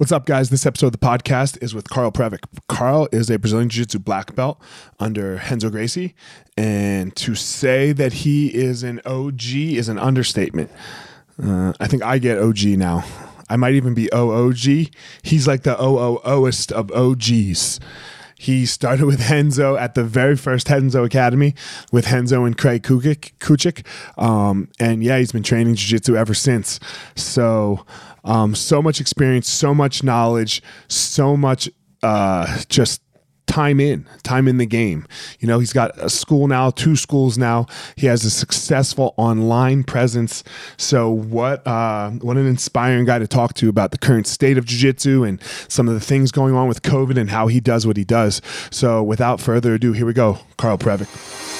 What's up, guys? This episode of the podcast is with Carl Pravec. Carl is a Brazilian Jiu Jitsu black belt under Renzo Gracie. And to say that he is an OG is an understatement. Uh, I think I get OG now. I might even be OOG. He's like the OOOest of OGs. He started with Renzo at the very first Renzo Academy with Renzo and Craig Kukuk. Kukuk. Um, and yeah, he's been training Jiu Jitsu ever since. So, um, so much experience, so much knowledge, so much uh, just time in, time in the game. You know, he's got a school now, two schools now. He has a successful online presence. So what uh, what an inspiring guy to talk to about the current state of jiu-jitsu and some of the things going on with COVID and how he does what he does. So without further ado, here we go. Carl Pravec.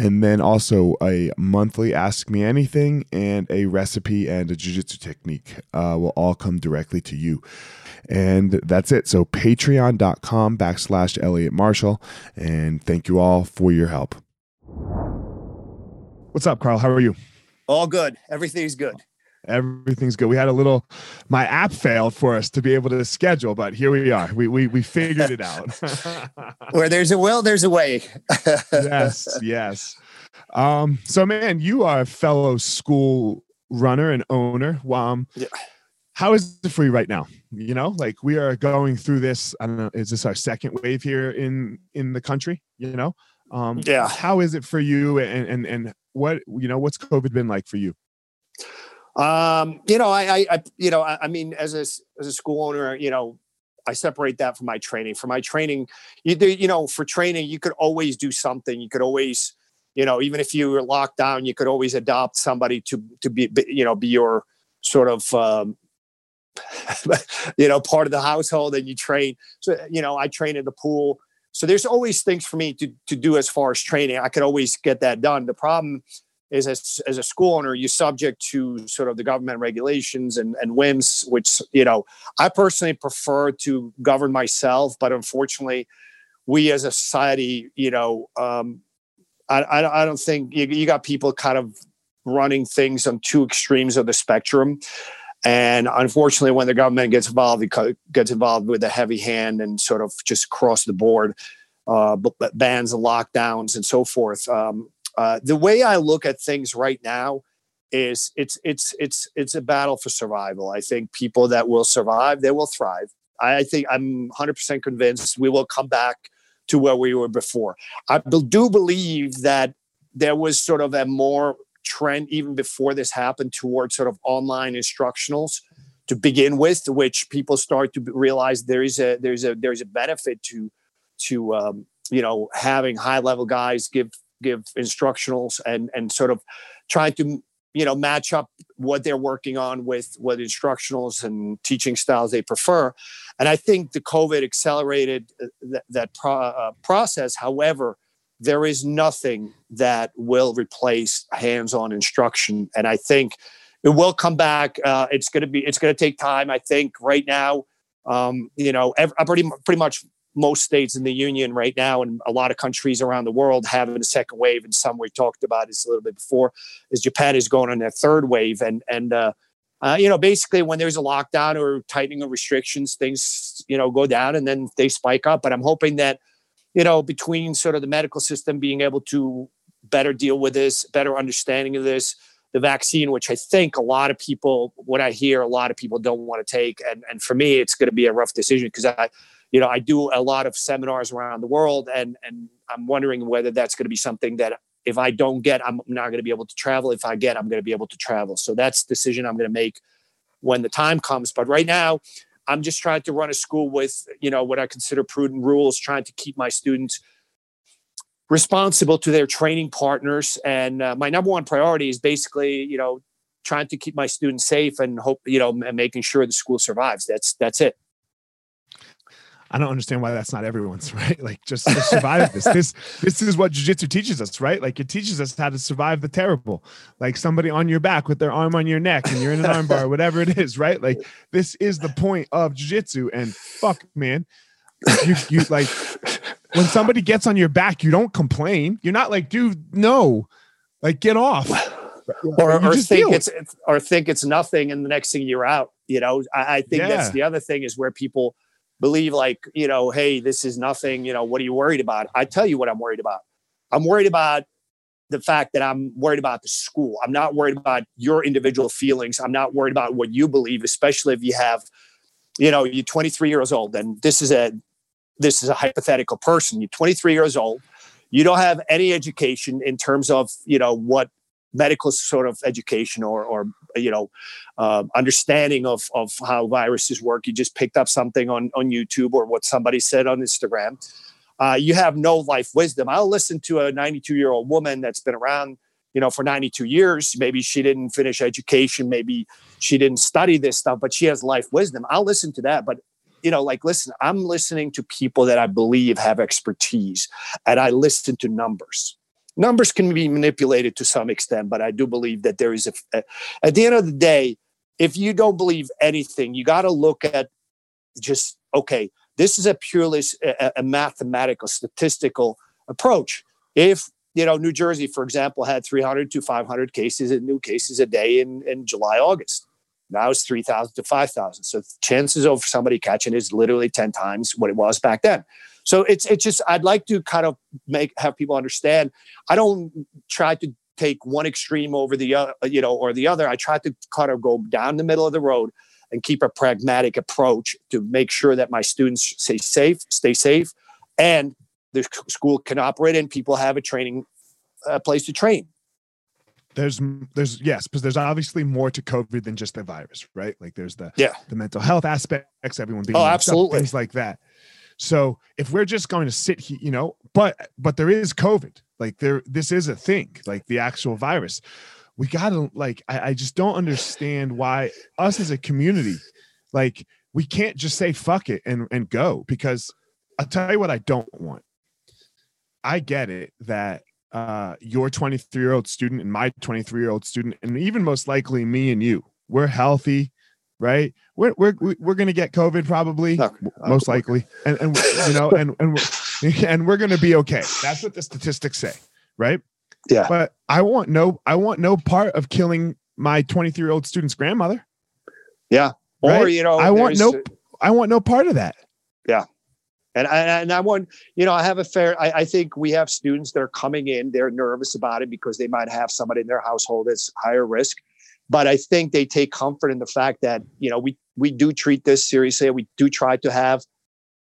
and then also a monthly ask me anything and a recipe and a jiu-jitsu technique uh, will all come directly to you. And that's it. So patreon.com backslash elliot marshall and thank you all for your help. What's up carl? How are you? All good. Everything's good everything's good. We had a little, my app failed for us to be able to schedule, but here we are. We we we figured it out. Where there's a will, there's a way. yes, yes. Um, so man, you are a fellow school runner and owner. Um, yeah. How is it for you right now? You know, like we are going through this. I don't know. Is this our second wave here in in the country? You know, um, yeah. How is it for you? And and and what you know? What's COVID been like for you? Um, you know, I, I, you know, I, I, mean, as a as a school owner, you know, I separate that from my training. For my training, you do, you know, for training, you could always do something. You could always, you know, even if you were locked down, you could always adopt somebody to to be, you know, be your sort of, um, you know, part of the household, and you train. So, you know, I train in the pool. So there's always things for me to to do as far as training. I could always get that done. The problem is as, as a school owner, you're subject to sort of the government regulations and, and whims, which, you know, I personally prefer to govern myself. But unfortunately, we as a society, you know, um, I, I, I don't think you, you got people kind of running things on two extremes of the spectrum. And unfortunately, when the government gets involved, it gets involved with a heavy hand and sort of just across the board, uh, bans and lockdowns and so forth. Um, uh, the way I look at things right now is it's it's it's it's a battle for survival. I think people that will survive, they will thrive. I think I'm 100% convinced we will come back to where we were before. I do believe that there was sort of a more trend even before this happened towards sort of online instructionals to begin with, which people start to realize there is a there's a there's a benefit to to um, you know having high level guys give give instructionals and and sort of trying to you know match up what they're working on with what instructionals and teaching styles they prefer. And i think the covid accelerated uh, th- that pro- uh, process. However there is nothing that will replace hands-on instruction. And i think it will come back. Uh, it's going to be it's going to take time. I think right now um, you know every, pretty pretty much most states in the union right now and a lot of countries around the world having a second wave. And some we talked about this a little bit before is japan is going on their third wave. And and uh, uh, you know basically when there's a lockdown or tightening of restrictions things you know go down and then they spike up. But i'm hoping that you know between sort of the medical system being able to better deal with this better understanding of this the vaccine, which I think a lot of people, what I hear, a lot of people don't want to take. And, and for me, it's going to be a rough decision because I, you know, I do a lot of seminars around the world and, and I'm wondering whether that's going to be something that if I don't get, I'm not going to be able to travel. If I get, I'm going to be able to travel. So that's decision I'm going to make when the time comes. But right now, I'm just trying to run a school with, you know, what I consider prudent rules, trying to keep my students responsible to their training partners. And uh, my number one priority is basically, you know, trying to keep my students safe and hope, you know, making sure the school survives. That's that's it. I don't understand why that's not everyone's right. Like just, just survive this. This this is what jujitsu teaches us, right? Like it teaches us how to survive the terrible. Like somebody on your back with their arm on your neck and you're in an armbar, whatever it is, right? Like this is the point of jujitsu. And fuck, man, you you like when somebody gets on your back, you don't complain. You're not like, dude, no, like get off. Or, or think it's, it's, or think it's nothing, and the next thing you're out. You know, I, I think yeah. that's the other thing is where people believe like, you know, hey, this is nothing. You know, what are you worried about? I tell you what I'm worried about. I'm worried about the fact that I'm worried about the school. I'm not worried about your individual feelings. I'm not worried about what you believe, especially if you have, you know, you're 23 years old and this is a this is a hypothetical person. You're 23 years old. You don't have any education in terms of you know what medical sort of education or or you know uh, understanding of of how viruses work. You just picked up something on on YouTube or what somebody said on Instagram. Uh, you have no life wisdom. I'll listen to a 92 year old woman that's been around you know for 92 years maybe she didn't finish education maybe she didn't study this stuff but she has life wisdom i'll listen to that but you know, like, listen, I'm listening to people that I believe have expertise and I listen to numbers. Numbers can be manipulated to some extent, but I do believe that there is a, at the end of the day, if you don't believe anything, you got to look at just, okay, this is a purely a, a mathematical, statistical approach. If you know, New Jersey, for example, had 300 to 500 cases and new cases a day in, in July, August. Now it's 3,000 to 5,000. So chances of somebody catching is literally 10 times what it was back then. So it's it's just I'd like to kind of make have people understand. I don't try to take one extreme over the other, you know, or the other. I try to kind of go down the middle of the road and keep a pragmatic approach to make sure that my students stay safe, stay safe, and the school can operate and people have a training a place to train there's there's yes because there's obviously more to covid than just the virus right like there's the yeah the mental health aspects everyone being oh absolutely things like that so if we're just going to sit here you know but but there is covid like there this is a thing like the actual virus. We gotta like I, I just don't understand why us as a community like we can't just say fuck it and and go because i'll tell you what i don't want. I get it that uh, your 23 year old student and my 23 year old student, and even most likely me and you, we're healthy, right? We're we're we're gonna get COVID probably, no, most likely, and and you know, and and we're, and we're gonna be okay. That's what the statistics say, right? Yeah. But I want no, I want no part of killing my 23 year old student's grandmother. Yeah. Or you know, I want no, I want no part of that. Yeah. And I, and I want, you know, I have a fair, I, I, think we have students that are coming in, they're nervous about it because they might have somebody in their household that's higher risk. But I think they take comfort in the fact that, you know, we, we do treat this seriously. We do try to have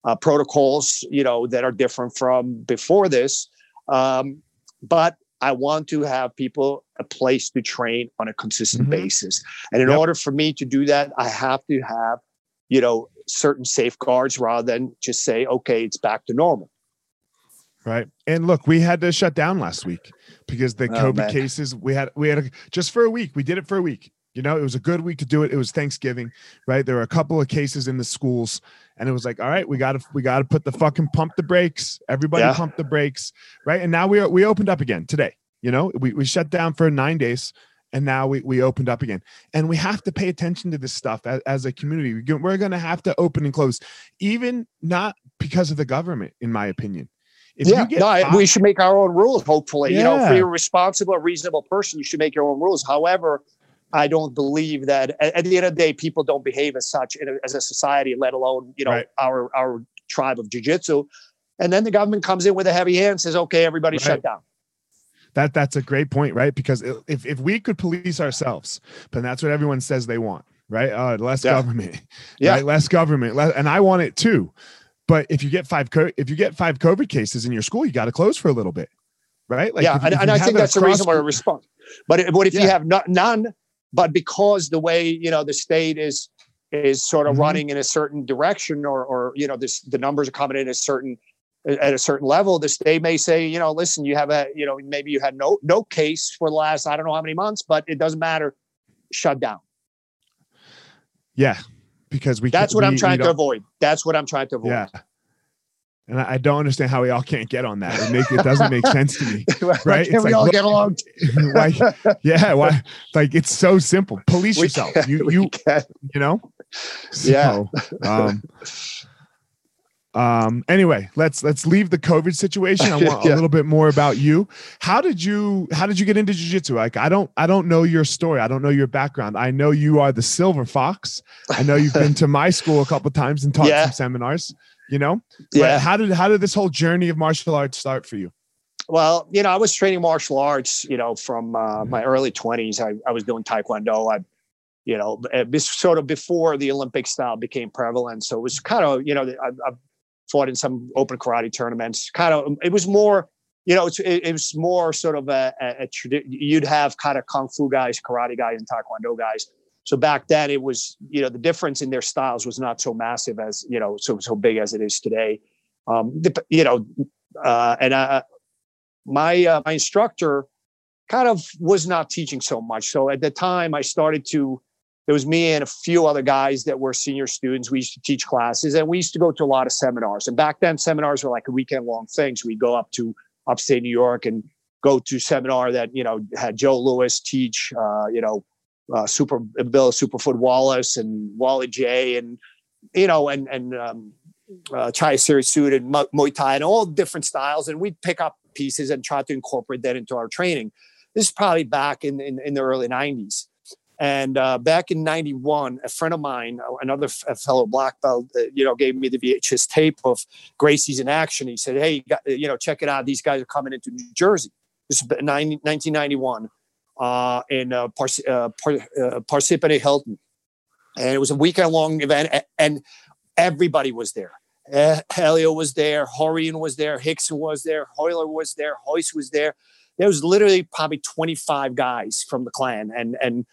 uh, protocols, you know, that are different from before this. Um, but I want to have people a place to train on a consistent mm-hmm. basis. And in yep. order for me to do that, I have to have, you know, certain safeguards rather than just say, okay, it's back to normal. Right. And look, we had to shut down last week because the oh, COVID man. cases we had we had a, just for a week. We did it for a week. You know, it was a good week to do it. It was Thanksgiving, right? There were a couple of cases in the schools, and it was like, all right, we got to we got to put the fucking pump the brakes. Everybody yeah. pump the brakes, right? And now we are, we opened up again today. You know, we we shut down for nine days, and now we, we opened up again and we have to pay attention to this stuff as, as a community we're going to have to open and close even not because of the government in my opinion if yeah, no, five, we should make our own rules. Hopefully, yeah. you know, if you're a responsible, reasonable person, you should make your own rules. However, I don't believe that at, the end of the day, people don't behave as such a, as a society, let alone you know right. our our tribe of jujitsu. And then the government comes in with a heavy hand, and says, "Okay, everybody, right. shut down." that that's a great point, right? Because if if we could police ourselves, but that's what everyone says they want, right? Uh, less yeah. government, yeah, right? less government, less, and I want it too. But if you get five co- if you get five COVID cases in your school, you got to close for a little bit, right? Like yeah, if, and, if and I think that's a reasonable response. But what if yeah. you have not, none? But because the way you know the state is is sort of mm-hmm. running in a certain direction, or or you know this the numbers are coming in a certain at a certain level, the state may say, you know, listen, you have a, you know, maybe you had no no case for the last I don't know how many months, but it doesn't matter. Shut down. Yeah, because we. That's what we, I'm trying to avoid. That's what I'm trying to avoid. Yeah. And I don't understand how we all can't get on that. It make it doesn't make sense to me, right? Can we like, all look, get along? why, yeah, why? Like it's so simple. Police we yourself. Can, you you can. you know. So, yeah. um, um, anyway, let's let's leave the COVID situation. I want yeah. a little bit more about you. How did you how did you get into jiu-jitsu? Like I don't I don't know your story. I don't know your background. I know you are the silver fox. I know you've been to my school a couple times and taught yeah. some seminars, you know? Yeah. But how did how did this whole journey of martial arts start for you? Well, you know, I was training martial arts, you know, from uh, my early 20s. I, I was doing taekwondo. I you know, sort of before the Olympic style became prevalent. So it was kind of, you know, I, fought in some open karate tournaments. Kind of, it was more, you know, it, it was more sort of a, a, a. You'd have kind of kung fu guys, karate guys, and taekwondo guys. So back then, it was, you know, the difference in their styles was not so massive as, you know, so so big as it is today. Um, you know, uh, and uh, my uh, my instructor kind of was not teaching so much. So at the time, I started to there was me and a few other guys that were senior students. We used to teach classes and we used to go to a lot of seminars. And back then, seminars were like a weekend long thing. So we'd go up to upstate New York and go to seminar that, you know, had Joe Lewis teach, uh, you know, uh, Super Bill Superfoot Wallace and Wally Jay and, you know, and, and, um, uh, Chai Sirisute and Muay Thai and all different styles. And we'd pick up pieces and try to incorporate that into our training. This is probably back in, in, in the early 90s. And uh, back in '91, a friend of mine, uh, another fellow black belt, uh, you know, gave me the VHS tape of Gracie's in action. He said, "Hey, you got know, check it out. These guys are coming into New Jersey." This is 1991 uh, in uh, uh, Par- Parsippany Hilton, and it was a weekend-long event, and everybody was there. Uh, Helio was there, Rorion was there, Rickson was there, Royler was there, Royce was there. There was literally probably 25 guys from the clan, and and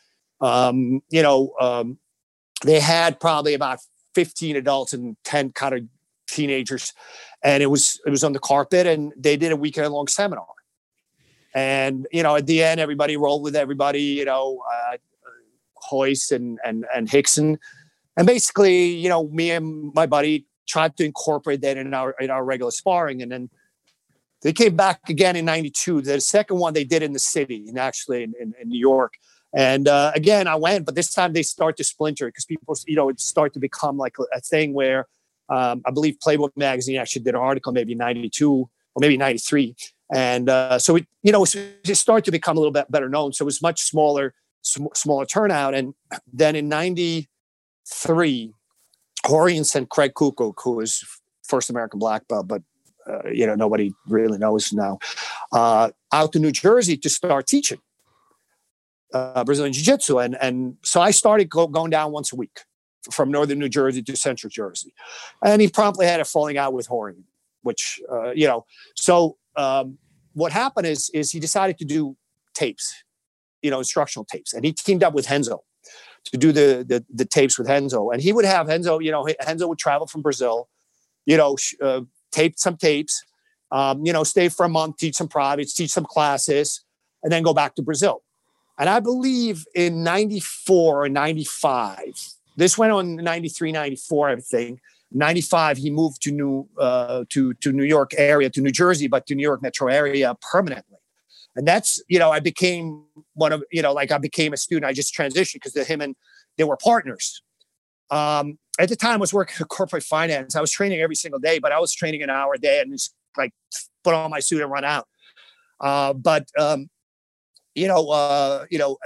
um, you know, um, they had probably about 15 adults and 10 kind of teenagers, and it was it was on the carpet, and they did a weekend long seminar. And you know, at the end, everybody rolled with everybody. You know, uh, and and and Rickson, and basically, you know, me and my buddy tried to incorporate that in our in our regular sparring, and then they came back again in 92 the second one they did in the city and actually in, in, in new york and uh, again, I went, but this time they start to splinter because people, you know, it start to become like a, thing where um, I believe Playboy magazine actually did an article maybe 92 or maybe 93. And uh, so it, you know, it started to become a little bit better known. So it was much smaller, sm- smaller turnout. And then in 93, Rorion sent Craig Kukuk, who was first American black belt, but uh, you know, nobody really knows now, uh, out to New Jersey to start teaching uh, Brazilian Jiu Jitsu. And, and so I started go, going down once a week from northern New Jersey to central Jersey. And he promptly had a falling out with Rorion, which, uh, you know, so um, what happened is, is he decided to do tapes, you know, instructional tapes. And he teamed up with Renzo to do the, the, the tapes with Renzo. And he would have Renzo, you know, Renzo would travel from Brazil, you know, uh, tape some tapes, um, you know, stay for a month, teach some privates, teach some classes, and then go back to Brazil. And I believe in 94 or 95, this went on 93, 94, I think. 95, he moved to New uh, to to New York area, to New Jersey, but to New York metro area permanently. And that's, you know, I became one of, you know, like I became a student. I just transitioned because him and they were partners. Um, at the time, I was working in corporate finance. I was training every single day, but I was training an hour a day and just like put on my suit and run out. Uh, but um, you know, uh, you know,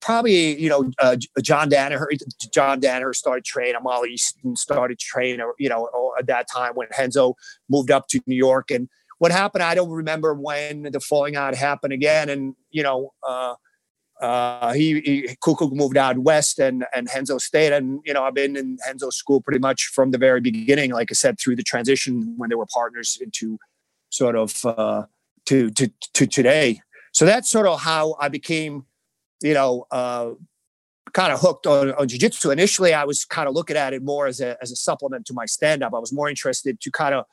probably you know uh, John Danaher. John Danaher started training. Amal Easton started training. You know, at that time when Renzo moved up to New York, and what happened, I don't remember when the falling out happened again. And, you know, uh, uh, he, he Kukuk moved out west and and Renzo stayed. And you know, I've been in Renzo's school pretty much from the very beginning. Like I said, through the transition when they were partners into sort of uh, to to to today. So that's sort of how I became, you know, uh, kind of hooked on, on jiu-jitsu. Initially, I was kind of looking at it more as a as a supplement to my stand-up. I was more interested to kind of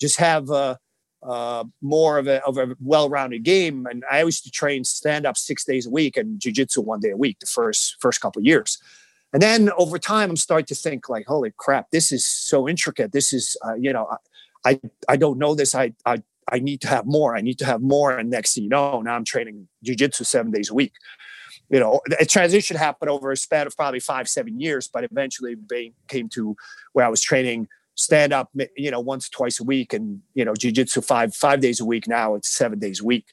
just have. Uh, uh, more of a, of a well-rounded game. And I used to train stand-up six days a week and jiu-jitsu one day a week the first first couple years. And then over time, I'm starting to think like, holy crap, this is so intricate. This is, uh, you know, I, I don't know this. I, I, I need to have more. I need to have more. And next thing you know, now I'm training jiu-jitsu seven days a week. You know, a transition happened over a span of probably five, seven years, but eventually came to where I was training stand up, you know, once, twice a week, and you know, jujitsu five five days a week. Now it's seven days a week.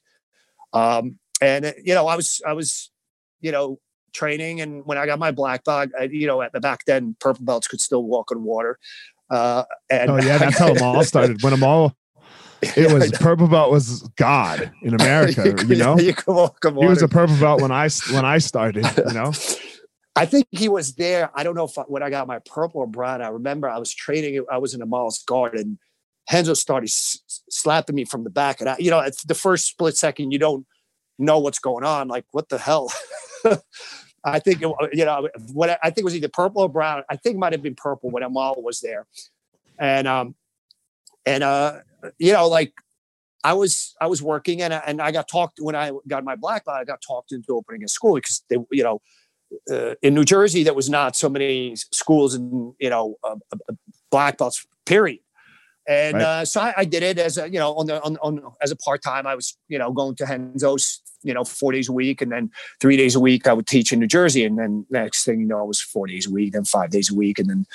Um, and you know, I was I was, you know, training, and when I got my black belt, I, you know, at the back then, purple belts could still walk on water. Uh, and oh yeah, that's how them all started. When them all it was purple belt was God in America. you, you know, you he was a purple belt when I when I started. You know, I think he was there. I don't know if I, when I got my purple or brown. I remember I was training. I was in a Miles guard, and Renzo started s- slapping me from the back. And I, you know, it's the first split second you don't know what's going on. Like, what the hell? I think it, you know what I think it was either purple or brown. I think it might have been purple when Amal was there, and um, and uh, you know, like I was I was working and and I got talked when I got my black belt. I got talked into opening a school because they, you know, uh, in New Jersey, there was not so many schools and you know uh, uh, black belts. Period. And right. uh, so I, I, did it as a you know on the on, on as a part time. I was you know going to Renzo's you know four days a week, and then three days a week I would teach in New Jersey, and then next thing you know, it was four days a week, then five days a week, and then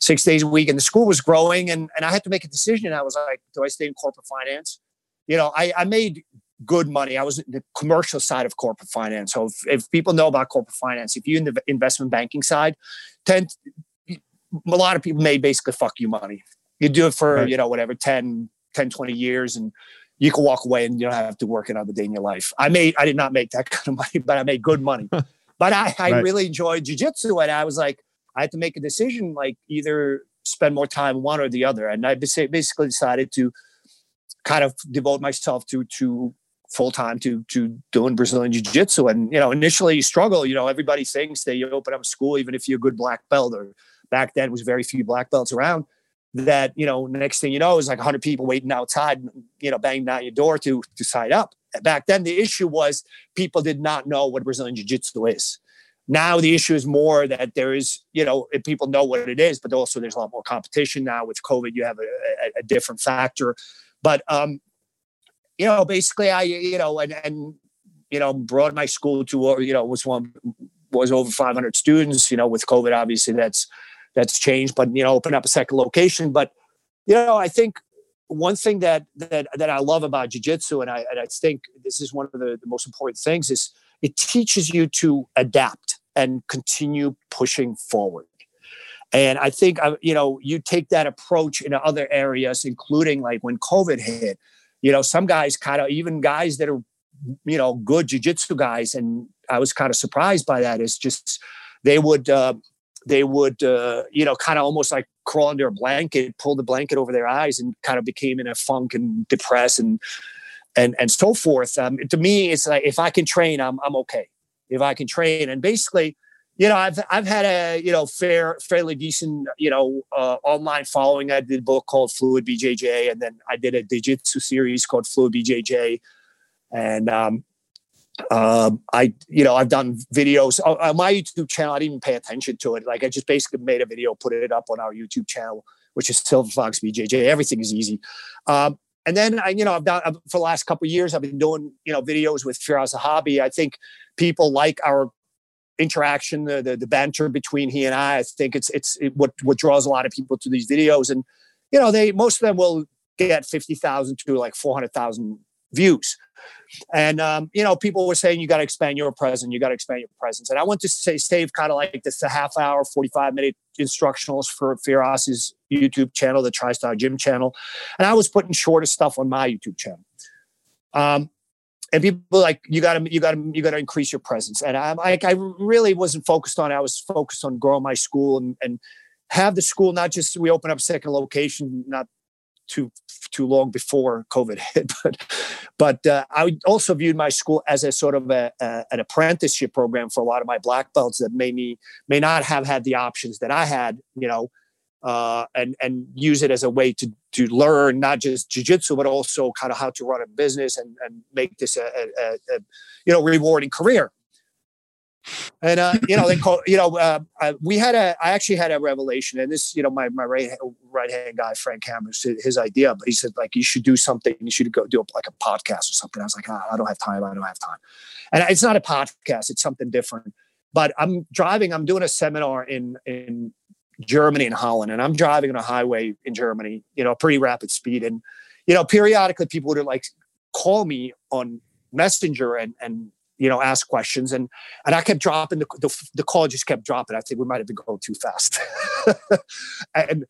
six days a week. And the school was growing, and and I had to make a decision. I was like, do I stay in corporate finance? You know, I, I made good money. I was in the commercial side of corporate finance. So if, if people know about corporate finance, if you're in the investment banking side, tend a lot of people may basically fuck you money. You do it for, right. you know, whatever, 10, 10, 20 years and you can walk away and you don't have to work another day in your life. I made, I did not make that kind of money, but I made good money. but I, I right. really enjoyed jujitsu and I was like, I had to make a decision, like either spend more time one or the other. And I basically decided to kind of devote myself to, to full time to to doing Brazilian Jiu Jitsu. And you know, initially you struggle. You know, everybody thinks that you open up a school, even if you're a good black belt, or back then was very few black belts around. That you know, next thing you know is like 100 people waiting outside, you know, banging down your door to to sign up. Back then, the issue was people did not know what Brazilian Jiu Jitsu is. Now the issue is more that there is, you know, people know what it is, but also there's a lot more competition now with COVID. You have a, a, a different factor. But um, you know, basically I, you know, and, and, you know, brought my school to, you know, was one, was over 500 students, you know, with COVID, obviously that's, that's changed, but, you know, open up a second location. But, you know, I think one thing that, that, that I love about jujitsu, and I, and I think this is one of the, the most important things is it teaches you to adapt and continue pushing forward. And I think, uh, you know, you take that approach in other areas, including like when COVID hit, you know, some guys kind of even guys that are, you know, good jujitsu guys, and I was kind of surprised by that. Is just they would uh, they would uh, you know kind of almost like crawl under a blanket, pull the blanket over their eyes, and kind of became in a funk and depressed and and and so forth. Um, to me, it's like if I can train, I'm I'm okay. If I can train, and basically you know, I've I've had a you know fair, fairly decent you know uh, online following. I did a book called Fluid BJJ, and then I did a jiu-jitsu series called Fluid BJJ, and um, uh, I you know I've done videos on, on my YouTube channel. I didn't even pay attention to it. Like I just basically made a video, put it up on our YouTube channel, which is Silver Fox BJJ. Everything is easy. Um, and then I, you know, I've done for the last couple years. I've been doing, you know, videos with Firas Zahabi. I think people like our interaction, the, the, the banter between he and I. I think it's it's it, what what draws a lot of people to these videos, and you know they most of them will get fifty thousand to like four hundred thousand views. And um, you know, people were saying you got to expand your presence, you got to expand your presence. And I went to say save kind of like this a half hour, 45 minute instructionals for Firas' YouTube channel, the TriStar Gym channel. And I was putting shorter stuff on my YouTube channel. Um, and people like you got to you got to you got to increase your presence and i'm like i really wasn't focused on i was focused on growing my school and, and have the school not just we open up second location not too too long before covid hit but but uh, i also viewed my school as a sort of a, a, an apprenticeship program for a lot of my black belts that may me may not have had the options that i had you know uh, and and use it as a way to to learn not just jujitsu but also kind of how to run a business and, and make this a, a, a you know rewarding career. And uh, you know they call you know uh, uh, we had a I actually had a revelation and this you know my my right right hand guy Frank Hammer his idea but he said like you should do something you should go do like a podcast or something. I was like oh, I don't have time I don't have time. And it's not a podcast it's something different but I'm driving I'm doing a seminar in in Germany and Holland, and I'm driving on a highway in Germany, you know, pretty rapid speed, and you know, periodically people would like call me on Messenger and and you know ask questions, and and I kept dropping the the, the call just kept dropping. I think we might have been going too fast, and.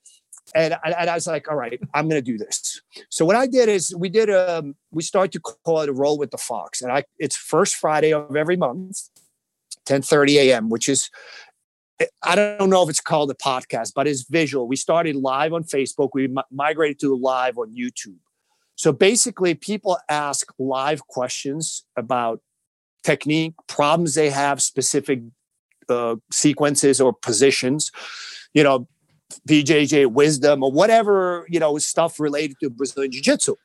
And, and I was like, all right, I'm going to do this. So what I did is we did um we started to call it a roll with the fox, and I it's first Friday of every month, 10:30 a.m., which is I don't know if it's called a podcast, but it's visual. We started live on Facebook. We migrated to live on YouTube. So basically, people ask live questions about technique, problems they have, specific uh, sequences or positions, you know, BJJ wisdom or whatever, you know, stuff related to Brazilian Jiu Jitsu.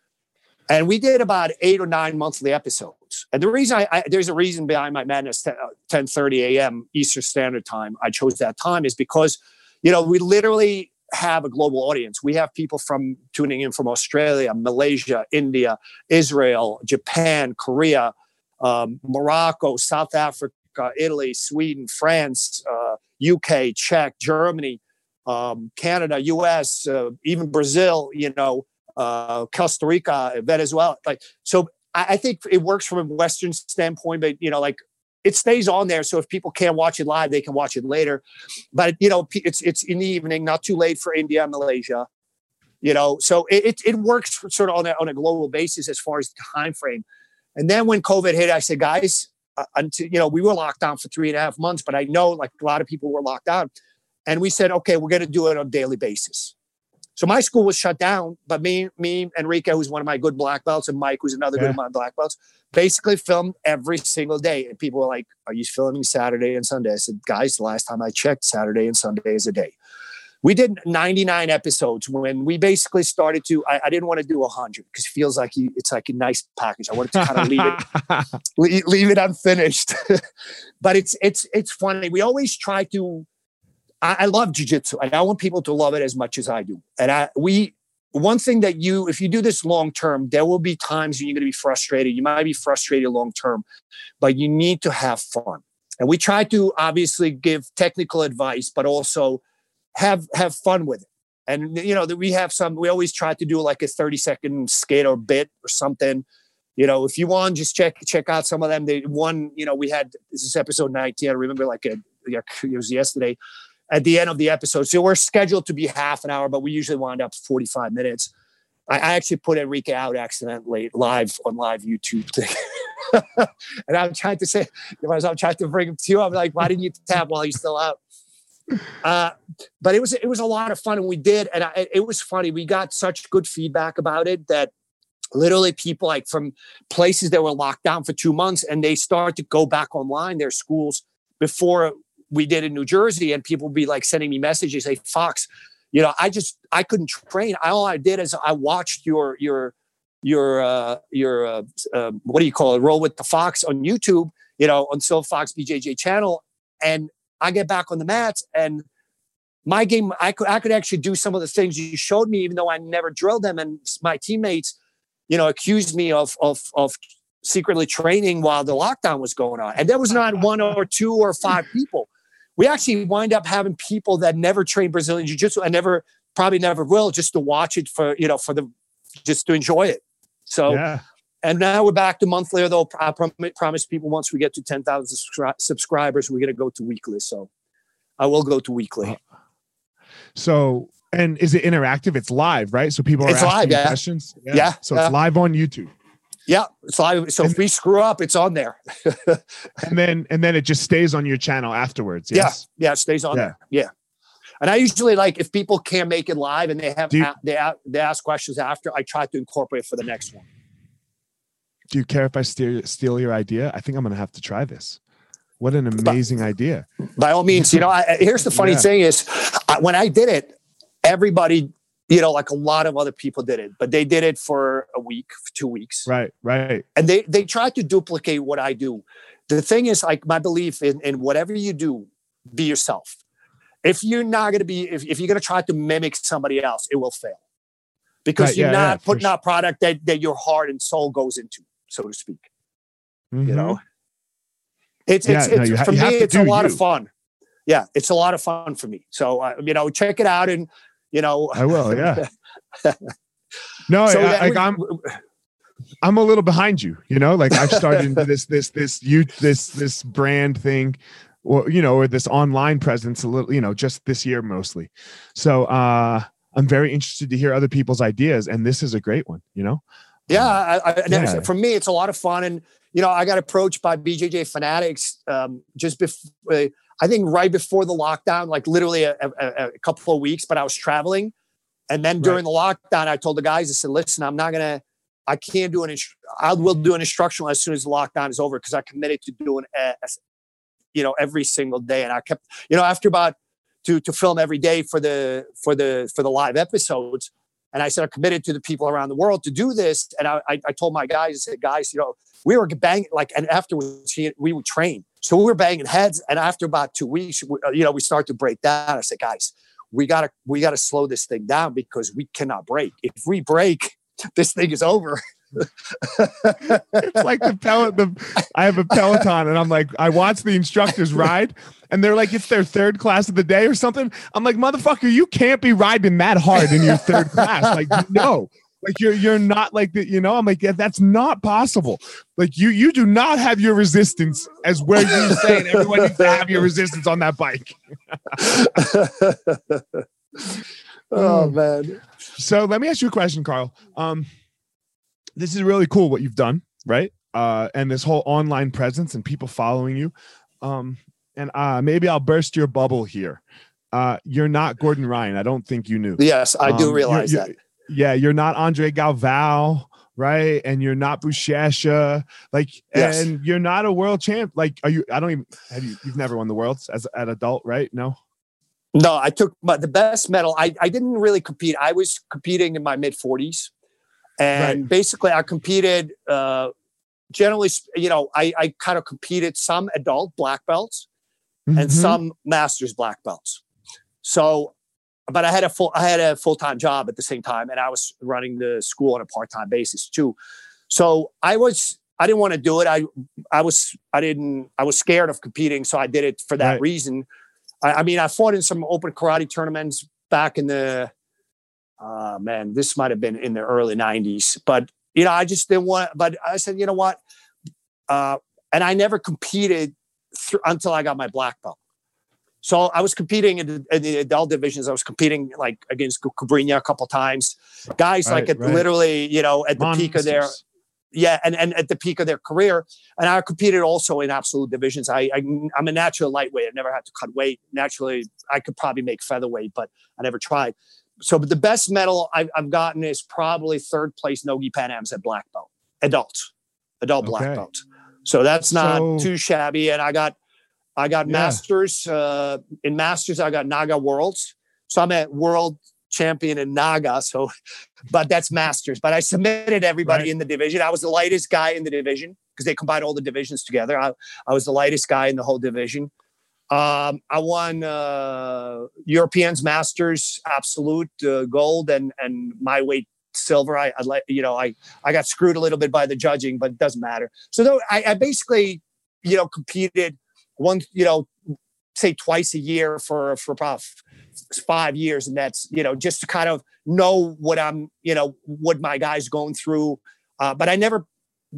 And we did about eight or nine monthly episodes. And the reason I, I there's a reason behind my madness 10, 30 a.m. Eastern Standard Time. I chose that time is because, you know, we literally have a global audience. We have people from tuning in from Australia, Malaysia, India, Israel, Japan, Korea, um, Morocco, South Africa, Italy, Sweden, France, uh, UK, Czech, Germany, um, Canada, US, uh, even Brazil, you know, uh, Costa Rica, Venezuela. Like, so I, I think it works from a Western standpoint, but you know, like it stays on there. So if people can't watch it live, they can watch it later. But you know, it's it's in the evening, not too late for India and Malaysia. You know, so it, it, it works sort of on a, on a global basis as far as the time frame. And then when COVID hit, I said, guys, uh, until you know, we were locked down for three and a half months, but I know like a lot of people were locked down. And we said, okay, we're going to do it on a daily basis. So my school was shut down, but me, me, Enrique, who's one of my good black belts, and Mike, who's another yeah. good of my black belts, basically filmed every single day. And people were like, "Are you filming Saturday and Sunday?" I said, "Guys, the last time I checked, Saturday and Sunday is a day." We did 99 episodes when we basically started to. I, I didn't want to do 100 because it feels like you, it's like a nice package. I wanted to kind of leave it, leave, leave it unfinished. but it's it's it's funny. We always try to I, I love jujitsu and I want people to love it as much as I do. And I, we, one thing that you, if you do this long term, there will be times when you're going to be frustrated. You might be frustrated long term, but you need to have fun. And we try to obviously give technical advice, but also have have fun with it. And you know that we have some. We always try to do like a 30 second skate or bit or something. You know, if you want, just check check out some of them. They one, you know, we had this is episode 19. I remember like a, it was yesterday at the end of the episode. So we're scheduled to be half an hour, but we usually wind up 45 minutes. I, I actually put Enrique out accidentally live on live YouTube thing. and I'm trying to say, as I'm trying to bring him to you, I'm like, why didn't you tap while he's still out? Uh, but it was it was a lot of fun, and we did, and I, it was funny. We got such good feedback about it that literally people like from places that were locked down for two months, and they started to go back online. Their schools before we did in New Jersey, and people would be like sending me messages, say, Fox, you know, I just I couldn't train. All I did is I watched your your your uh, your uh, uh, what do you call it? Roll with the Fox on YouTube, you know, on Silver Fox BJJ channel, and I get back on the mats and my game I could I could actually do some of the things you showed me, even though I never drilled them, and my teammates, you know, accused me of of of secretly training while the lockdown was going on, and there was not one or two or five people we actually wind up having people that never train Brazilian Jiu Jitsu and never, probably never will, just to watch it for, you know, for the, just to enjoy it. So, yeah. And now we're back to monthly. Although I prom- promise people once we get to ten thousand subscribers, we're gonna go to weekly. So I will go to weekly. Uh, so and is it interactive? It's live, right? So people are It's asking live, yeah. questions. Yeah, So yeah. it's live on YouTube, Yeah, so I, so if we screw up, it's on there. and then and then it just stays on your channel afterwards. Yes. Yeah, it stays on Yeah. there. Yeah. And I usually like if people can't make it live and they have you- they they ask questions after, I try to incorporate for the next one. Do you care if I steal steal your idea? I think I'm gonna have to try this. What an amazing idea! By all means, you know. I, here's the funny Yeah. thing is, I, when I did it, everybody, you know, like a lot of other people did it, but they did it for a week, two weeks, Right, right. and they they tried to duplicate what I do. The thing is, like my belief in, in whatever you do, be yourself. If you're not going to be, if, if you're going to try to mimic somebody else, it will fail because Right, you're yeah, yeah, not for putting out product that, that your heart and soul goes into, so to speak. You Mhm. know, it's, Yeah, it's, no, it's you ha- for you me, it's a lot you. of fun. Yeah, it's a lot of fun for me. So, uh, you know, check it out and, you know, I will. Yeah. No, so I, we- I'm I'm a little behind you. You know, like I've started into this this this you this this brand thing, or you know, or this online presence a little. You know, just this year mostly. So uh I'm very interested to hear other people's ideas, and this is a great one. You know. Yeah, I, I, and Yeah. for me, it's a lot of fun. And you know, I got approached by BJJ fanatics um, just before. I think right before the lockdown, like literally a, a, a couple of weeks. But I was traveling, and then during the lockdown, I told the guys, I said, "Listen, I'm not gonna. I can't do an. Instru- I will do an instructional as soon as the lockdown is over because I committed to doing, a, a- you know, every single day. And I kept, you know, after about to to film every day for the for the for the live episodes. And I said, I'm committed to the people around the world to do this. And I, I, I told my guys, I said, guys, you know, we were banging like, and afterwards we would train. So we were banging heads. And after about two weeks, we, uh, you know, we start to break down. I said, guys, we gotta, we gotta slow this thing down because we cannot break. If we break, this thing is over. It's like the pellet the I have a Peloton and I'm like I watch the instructors ride and they're like it's their third class of the day or something. I'm like motherfucker, you can't be riding that hard in your third class. Like no. Like you're you're not like that, you know. I'm like, yeah, that's not possible. Like you you do not have your resistance as where you're saying everyone needs to have your resistance on that bike. oh man. So let me ask you a question, Carl. Um, this is really cool what you've done, right? Uh, and this whole online presence and people following you. Um, and uh, maybe I'll burst your bubble here. Uh, you're not Gordon Ryan. I don't think you knew. Yes, I Um, do you're- realize you're- that. Yeah, you're not Andre Galvao, right? And you're not Buchecha, like, Yes. and you're not a world champ. Like, are you? I don't even have you. You've never won the worlds as an adult, right? No. No, I took my, the best medal. I, I didn't really compete. I was competing in my mid 40s. And basically, I competed, uh, generally, you know, I, I kind of competed some adult black belts and Mhm. some masters black belts. So, but I had a full, I had a full time job at the same time, and I was running the school on a part time basis too. So I was, I didn't want to do it. I, I was, I didn't, I was scared of competing, so I did it for that Right. reason. I, I mean, I fought in some open karate tournaments back in the, uh, man, this might have been in the early '90s, but you know, I just didn't want. But I said, you know what? Uh, and I never competed thr until I got my black belt. So I was competing in the, in the adult divisions. I was competing like against Cobrinha a couple times, guys like at right. literally, you know, at the peak of their yeah, and, and at the peak of their career. And I competed also in absolute divisions. I, I I'm a natural lightweight. I never had to cut weight. Naturally, I could probably make featherweight, but I never tried. So, but the best medal I've, I've gotten is probably third place Nogi Pan Ams at black belt, adult, adult black belt. So that's not So- too shabby. And I got, I got Yeah. masters uh, in masters. I got Naga Worlds. So I'm at world champion in Naga. So, but that's masters. But I submitted everybody Right. in the division. I was the lightest guy in the division because they combined all the divisions together. I, I was the lightest guy in the whole division. Um, I won uh, Europeans Masters Absolute uh, Gold and and my weight silver. I, I like you know I I got screwed a little bit by the judging, but it doesn't matter. So though I, I basically you know competed one you know say twice a year for for about five years, and that's you know just to kind of know what I'm you know what my guys going through. Uh, but I never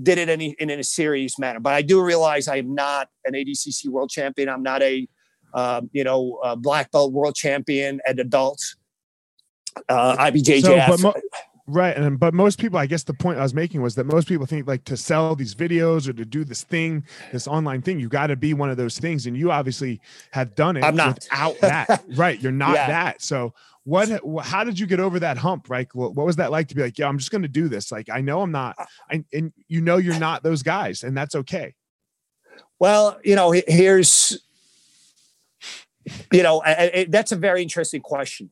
did it in, in, in a serious manner. But I do realize I am not an ADCC world champion. I'm not a, um, you know, a black belt world champion at adults. Uh, IBJJF. So, mo- right, and but most people, I guess, the point I was making was that most people think like to sell these videos or to do this thing, this online thing, you got to be one of those things, and you obviously have done it. I'm not without that. right, you're not yeah. that. So what how did you get over that hump? Right what, was that like to be like yeah i'm just going to do this. Like i know i'm not uh, I, and you know you're not those guys and that's okay. Well you know here's you know I, I, that's a very interesting question.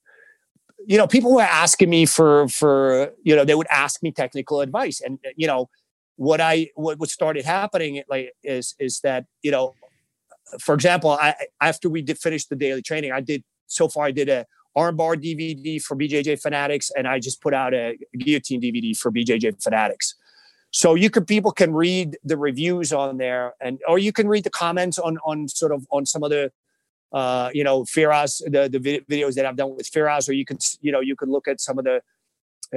You know people were asking me for for you know they would ask me technical advice and you know what i what, what started happening like is is that you know for example i after we did finish the daily training i did so far i did a armbar DVD for BJJ fanatics, and I just put out a guillotine DVD for BJJ fanatics. So you can people can read the reviews on there, and or you can read the comments on on sort of on some of the uh, you know Firas the the videos that I've done with Firas, or you can you know you can look at some of the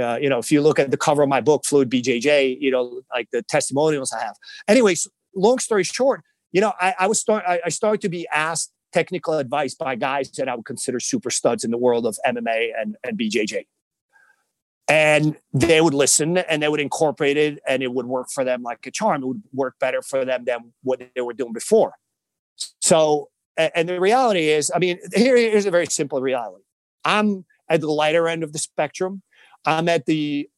uh, you know if you look at the cover of my book Fluid BJJ, you know like the testimonials I have. Anyways, long story short, you know I, I was start I, I started to be asked technical advice by guys that I would consider super studs in the world of MMA and, and BJJ. And they would listen and they would incorporate it and it would work for them like a charm. It would work better for them than what they were doing before. So, and the reality is, I mean, here, here's a very simple reality. I'm at the lighter end of the spectrum. I'm at the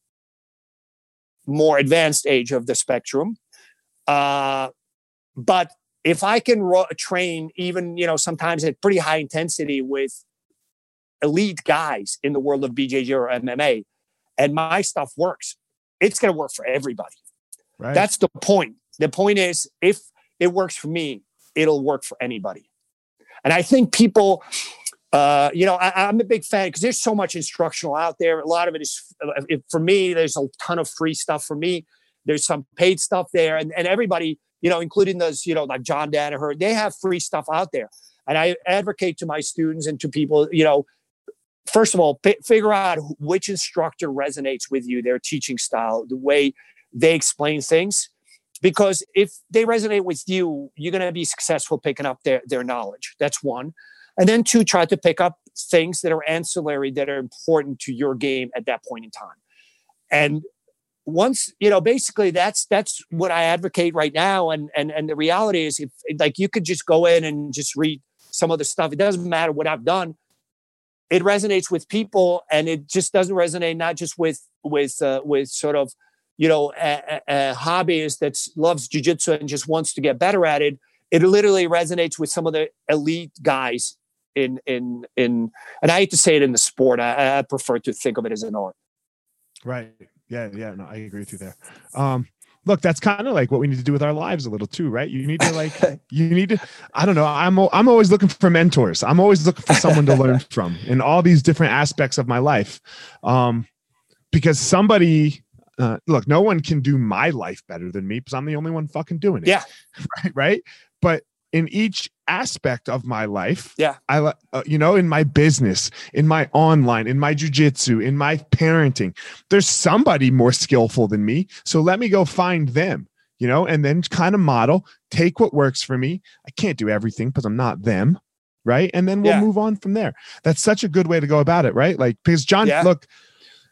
more advanced age of the spectrum. Uh, but if I can ro- train even, you know, sometimes at pretty high intensity with elite guys in the world of BJJ or MMA, and my stuff works, it's going to work for everybody. Right. That's the point. The point is, if it works for me, it'll work for anybody. And I think people, uh, you know, I, am a big fan because there's so much instructional out there. A lot of it is, uh, for me, there's a ton of free stuff for me. There's some paid stuff there, and, and everybody you know, including those, you know, like John Danaher, they have free stuff out there. And I advocate to my students and to people, you know, first of all, p- figure out which instructor resonates with you, their teaching style, the way they explain things. Because if they resonate with you, you're going to be successful picking up their, their knowledge. That's one. And then two, try to pick up things that are ancillary that are important to your game at that point in time. And once you know basically that's that's what i advocate right now. And and and the reality is if like you could just go in and just read some of the stuff. It doesn't matter what i've done. It resonates with people and it just doesn't resonate not just with with uh, with sort of you know a, a hobbyist that loves jiu-jitsu and just wants to get better at it. It literally resonates with some of the elite guys in in in and i hate to say it in the sport. I, I prefer to think of it as an art. Right yeah, yeah, no, I agree with you there. Um, look, that's kind of like what we need to do with our lives a little too, right? You need to like, you need to. I don't know. I'm I'm always looking for mentors. I'm always looking for someone to learn from in all these different aspects of my life, um, because somebody. Uh, look, no one can do my life better than me because I'm the only one fucking doing it. Yeah, right. Right. But in each aspect of my life. Yeah. I, uh, you know, in my business, in my online, in my jujitsu, in my parenting, there's somebody more skillful than me. So let me go find them, you know, and then kind of model, take what works for me. I can't do everything because I'm not them. Right. And then we'll yeah. move on from there. That's such a good way to go about it. Right. Like, because John, yeah. look,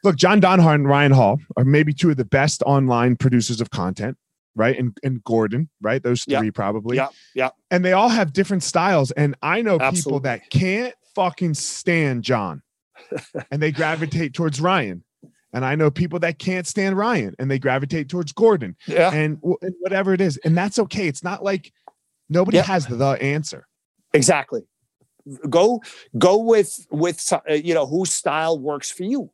look, John Danaher and Ryan Hall are maybe two of the best online producers of content right? And and Gordon, right? Those three yep. probably. Yeah, yeah. And they all have different styles. And I know Absolutely. people that can't fucking stand John, and they gravitate towards Ryan. And I know people that can't stand Ryan, and they gravitate towards Gordon. Yeah. And, and whatever it is, and that's okay. It's not like nobody yep. has the answer. Exactly. Go go with with uh, you know whose style works for you.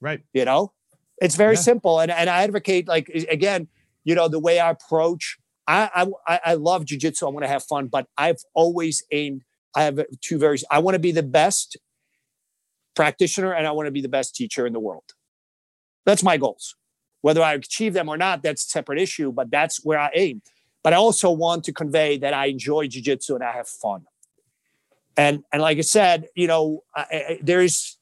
Right. You know, it's very yeah. simple, and and I advocate like again you know, the way I approach. I I, I love jujitsu. I want to have fun, but I've always aimed. I have two very. I want to be the best practitioner, and I want to be the best teacher in the world. That's my goals. Whether I achieve them or not, that's a separate issue. But that's where I aim. But I also want to convey that I enjoy jujitsu and I have fun. And and like I said, you know, I, I, there's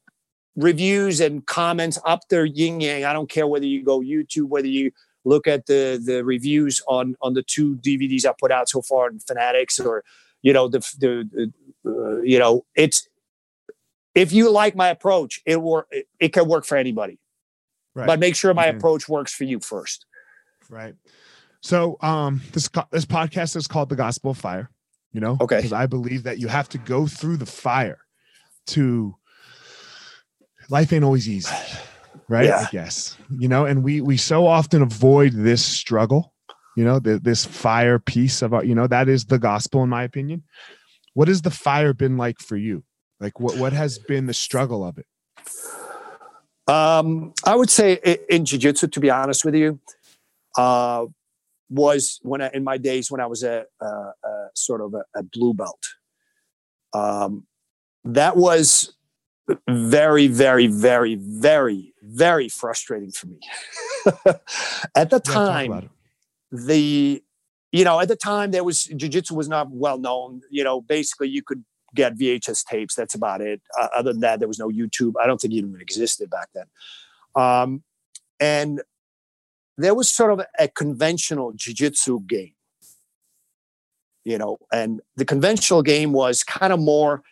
reviews and comments up there yin yang. I don't care whether you go YouTube, whether you look at the the reviews on on the two DVDs I put out so far in Fanatics or you know the the uh, you know it's if you like my approach, it work it, it can work for anybody. Right. But make sure my okay. approach works for you first. Right. So um this this podcast is called The Gospel of Fire, you know? Okay. Because I believe that you have to go through the fire to life ain't always easy. Right? Yeah. I guess. You know, and we we so often avoid this struggle, you know, the, this fire piece of our, you know, that is the gospel in my opinion. What has the fire been like for you? Like what what has been the struggle of it? Um, I would say in jiu-jitsu, to be honest with you, uh, was when I, in my days when I was a, a, a sort of a, a, blue belt. Um, that was very, very, very, very, very frustrating for me. at the time, the you know at the time there was jiu-jitsu was not well known. You know, basically you could get VHS tapes. That's about it. Uh, other than that, there was no YouTube. I don't think it even existed back then. Um, and there was sort of a conventional jiu-jitsu game you know and the conventional game was kind of more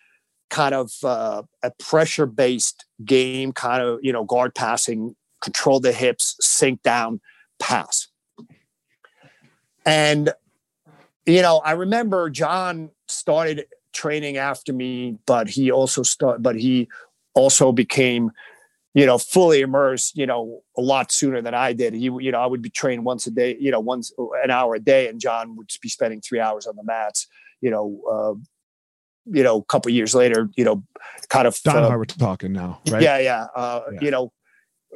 kind of uh, a pressure based game kind of you know guard passing control the hips sink down pass and you know i remember john started training after me but he also started, but he also became you know, fully immersed, you know, a lot sooner than I did. He, you know, I would be trained once a day, you know, once an hour a day, and John would be spending three hours on the mats. You know, uh, you know, a couple years later, you know, kind of. Don uh, and I were talking now, right? Yeah, yeah. Uh, yeah. You know,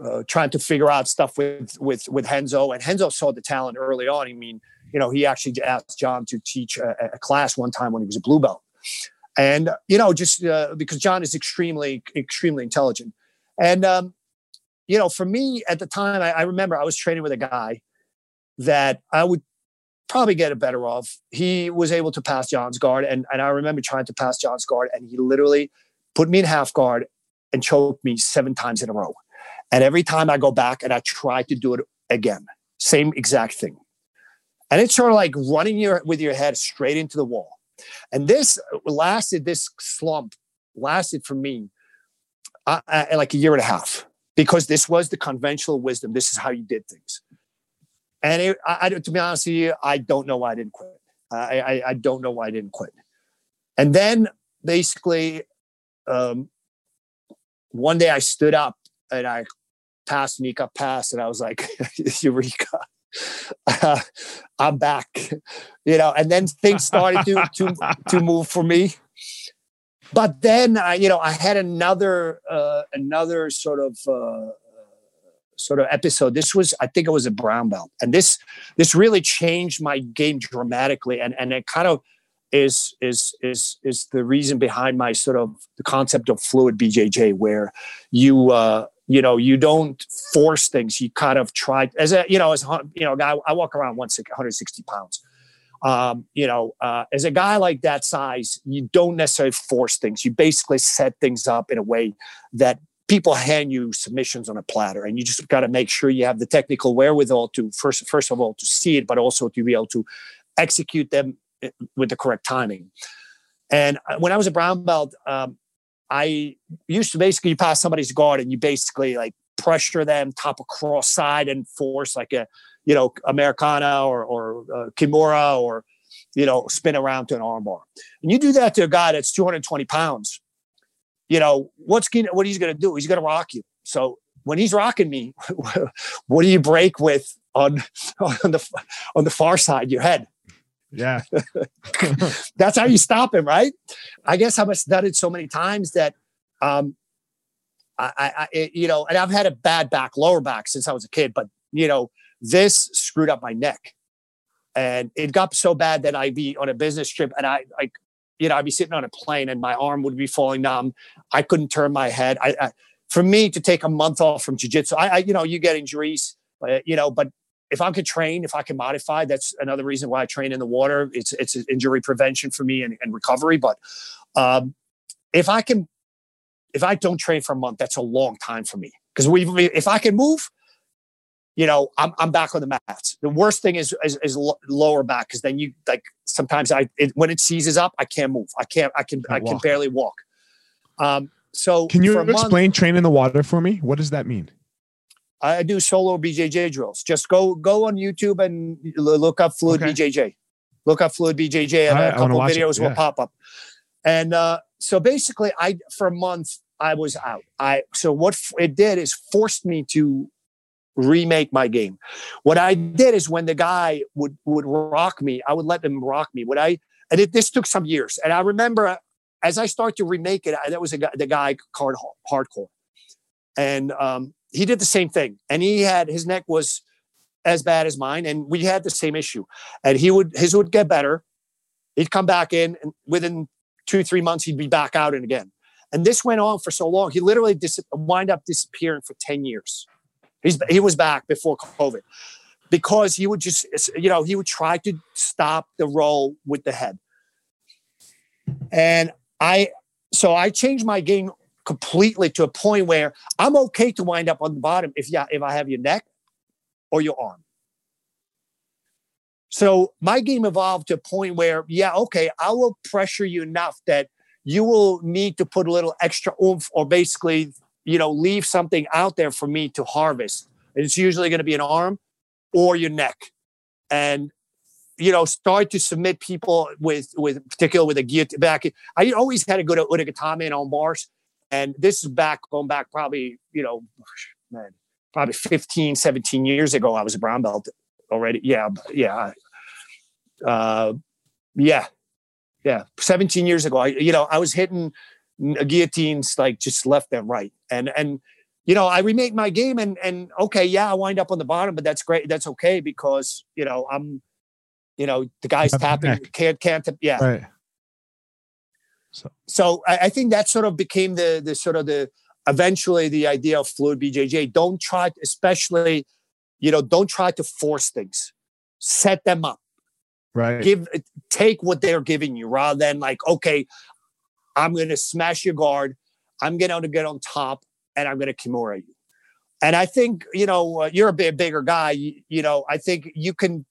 uh, trying to figure out stuff with with with Renzo, and Renzo saw the talent early on. I mean, you know, he actually asked John to teach a, a class one time when he was a blue belt, and you know, just uh, because John is extremely extremely intelligent and, um, you know, for me at the time, I, I remember I was training with a guy that I would probably get it better off. He was able to pass John's guard. And, and I remember trying to pass John's guard, and he literally put me in half guard and choked me seven times in a row. And every time I go back and I try to do it again, same exact thing. And it's sort of like running your with your head straight into the wall. And this lasted, this slump lasted for me uh, uh, like a year and a half because this was the conventional wisdom. This is how you did things. And it, I, I, to be honest with you, I don't know why I didn't quit. I, I, I don't know why I didn't quit. And then basically, um, one day I stood up and I passed Mika pass, and I was like, Eureka. Uh, I'm back, you know, and then things started to to to move for me but then I, you know, I had another uh, another sort of uh, sort of episode. This was, I think, it was a brown belt, and this this really changed my game dramatically, and and it kind of is is is is the reason behind my sort of the concept of fluid BJJ, where you. Uh, you know, you don't force things. You kind of try as a, you know, as you know, guy. I walk around 160 pounds um, you know, uh, as a guy like that size, you don't necessarily force things. You basically set things up in a way that people hand you submissions on a platter, and you just got to make sure you have the technical wherewithal to first, first of all, to see it, but also to be able to execute them eh, with the correct timing. And uh, when I was a brown belt, um, I used to basically pass somebody's guard, and you basically like pressure them top across side and force like a you know, Americana or, or uh, Kimura or, you know, spin around to an armbar. And you do that to a guy that's 220 pounds, you know, what's gonna, what he's going to do? He's going to rock you. So when he's rocking me, what do you break with on, on the, on the far side, your head? Yeah. that's how you stop him, right? I guess I've done it so many times that, um, I, I, I, you know, and I've had a bad back, lower back since I was a kid, but you know, this screwed up my neck. And it got so bad that I'd be on a business trip and I like, you know, I'd be sitting on a plane and my arm would be falling numb. I couldn't turn my head. I, I for me to take a month off from jujitsu, I, I, you know, you get injuries, you know, but if I could train, if I can modify, that's another reason why I train in the water. It's it's injury prevention for me and, and recovery. But um, if I can, if I don't train for a month, that's a long time for me because we if I can move, you know, I'm, I'm back on the mats. The worst thing is is, is lower back because then you like sometimes I it, when it seizes up, I can't move. I can't. I can. I, can barely walk. Um. So can you explain month, train in the water for me? What does that mean? I do solo BJJ drills. Just go go on YouTube and look up fluid okay. BJJ. Look up fluid BJJ, and a couple videos yeah. will pop up. And uh, so basically, I for a month I was out. I so what it did is forced me to remake my game. What I did is when the guy would would rock me, I would let them rock me. What I and it, this took some years. And I remember uh, as I start to remake it, that was a guy, the guy called Hardcore, and um, he did the same thing. And he had his neck was as bad as mine, and we had the same issue. And he would his would get better. He'd come back in, and within two three months, he'd be back out and again. And this went on for so long. He literally dis- wind up disappearing for 10 years. He's, he was back before COVID because he would just, you know, he would try to stop the roll with the head. And I, so I changed my game completely to a point where I'm okay to wind up on the bottom if yeah, if I have your neck or your arm. So my game evolved to a point where, yeah, okay, I will pressure you enough that you will need to put a little extra oomph or basically, you know, leave something out there for me to harvest. And it's usually going to be an arm or your neck. And you know, start to submit people with with particular with a guillotine back. I always had to a good ude gatame on bars. And this is back going back probably, you know, man, probably 15, 17 years ago. I was a brown belt already. Yeah, yeah. Uh yeah, yeah, 17 years ago, I, you know, I was hitting guillotines like just left and right. And, and, you know, I remake my game and, and okay, yeah, I wind up on the bottom, but that's great. That's okay because, you know, I'm, you know, the guy's tapping, can't, can't, yeah. Right. So, so I, I think that sort of became the, the sort of the, eventually the idea of fluid BJJ. Don't try, especially, you know, don't try to force things. Set them up. Right. Give take what they're giving you rather than like, okay, I'm going to smash your guard. I'm going to get on top and I'm going to kimura you. And I think, you know, uh, you're a bit bigger guy. You, you, know, I think you can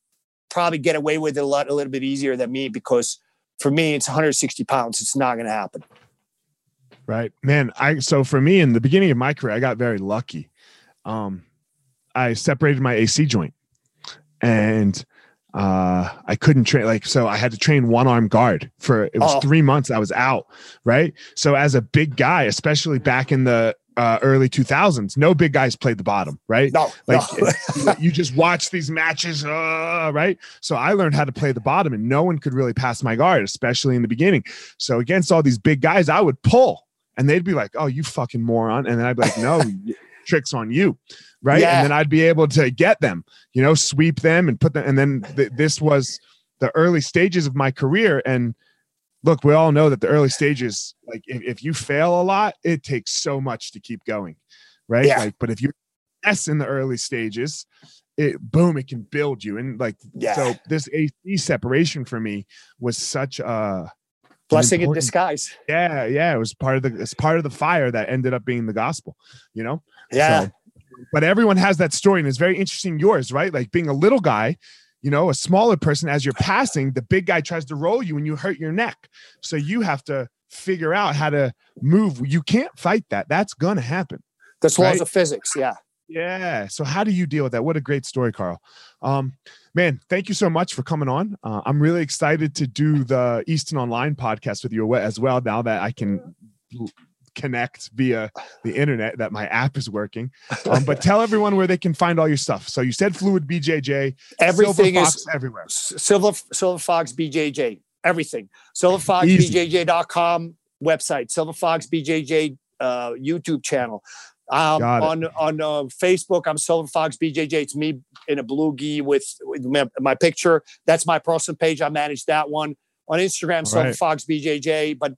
probably get away with it a lot, a little bit easier than me because for me, it's 160 pounds. It's not going to happen. Right, man. I, so for me in the beginning of my career, I got very lucky. Um, I separated my AC joint and uh i couldn't train like so i had to train one arm guard for it was oh. three months i was out right? So as a big guy especially back in the uh, early 2000s no big guys played the bottom right? No like no. you just watch these matches uh, right? So i learned how to play the bottom and no one could really pass my guard especially in the beginning. So against all these big guys i would pull and they'd be like oh you fucking moron. And then i'd be like no tricks on you right? Yeah. And then I'd be able to get them, you know, sweep them and put them. And then th- this was the early stages of my career. And look, we all know that the early stages, like if, if you fail a lot, it takes so much to keep going, right? Yeah. Like, but if you s in the early stages, it boom, it can build you. And like, yeah. so this AC separation for me was such a blessing in disguise. Yeah, yeah, it was part of the it's part of the fire that ended up being the gospel, you know. Yeah, so, but everyone has that story and it's very interesting yours right? Like being a little guy you know a smaller person as you're passing the big guy tries to roll you and you hurt your neck. So you have to figure out how to move. You can't fight that. That's gonna happen that's right? laws of physics yeah. Yeah so how do you deal with that? What a great story carl. Um man thank you so much for coming on. Uh, i'm really excited to do the easton online podcast with you as well now that i can connect via the internet that my app is working. Um, but tell everyone where they can find all your stuff. So you said Fluid BJJ. Everything is everywhere. Silver Silver Fox BJJ. Everything. SilverFoxBJJ.com website. Silver Fox BJJ uh, YouTube channel. Um, on on uh, Facebook, I'm Silver Fox BJJ. It's me in a blue gi with, with my, my, picture. That's my personal page. I manage that one. On Instagram, Silver right. Fox BJJ. But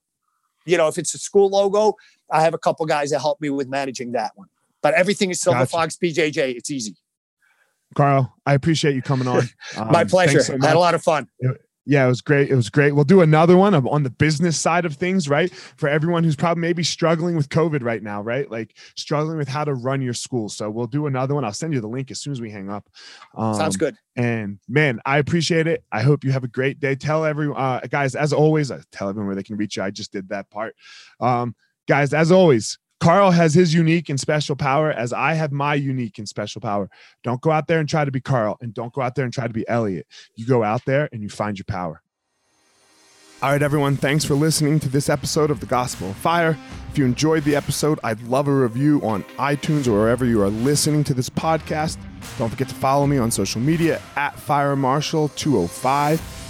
you know, if it's a school logo, I have a couple guys that help me with managing that one. But everything is Silver gotcha. Fox BJJ. It's easy. Carl, I appreciate you coming on. Um, My pleasure. So Had a lot of fun. It, Yeah, it was great. It was great. We'll do another one on the business side of things, right? For everyone who's probably maybe struggling with COVID right now, right? Like struggling with how to run your school. So we'll do another one. I'll send you the link as soon as we hang up. Um, Sounds good. And man, I appreciate it. I hope you have a great day. Tell everyone, uh, guys, as always, I tell everyone where they can reach you. I just did that part. Um, guys, as always, Carl has his unique and special power as I have my unique and special power. Don't go out there and try to be Carl and don't go out there and try to be Elliot. You go out there and you find your power. All right, everyone, thanks for listening to this episode of The Gospel of Fire. If you enjoyed the episode, I'd love a review on iTunes or wherever you are listening to this podcast. Don't forget to follow me on social media at Fire Marshall 205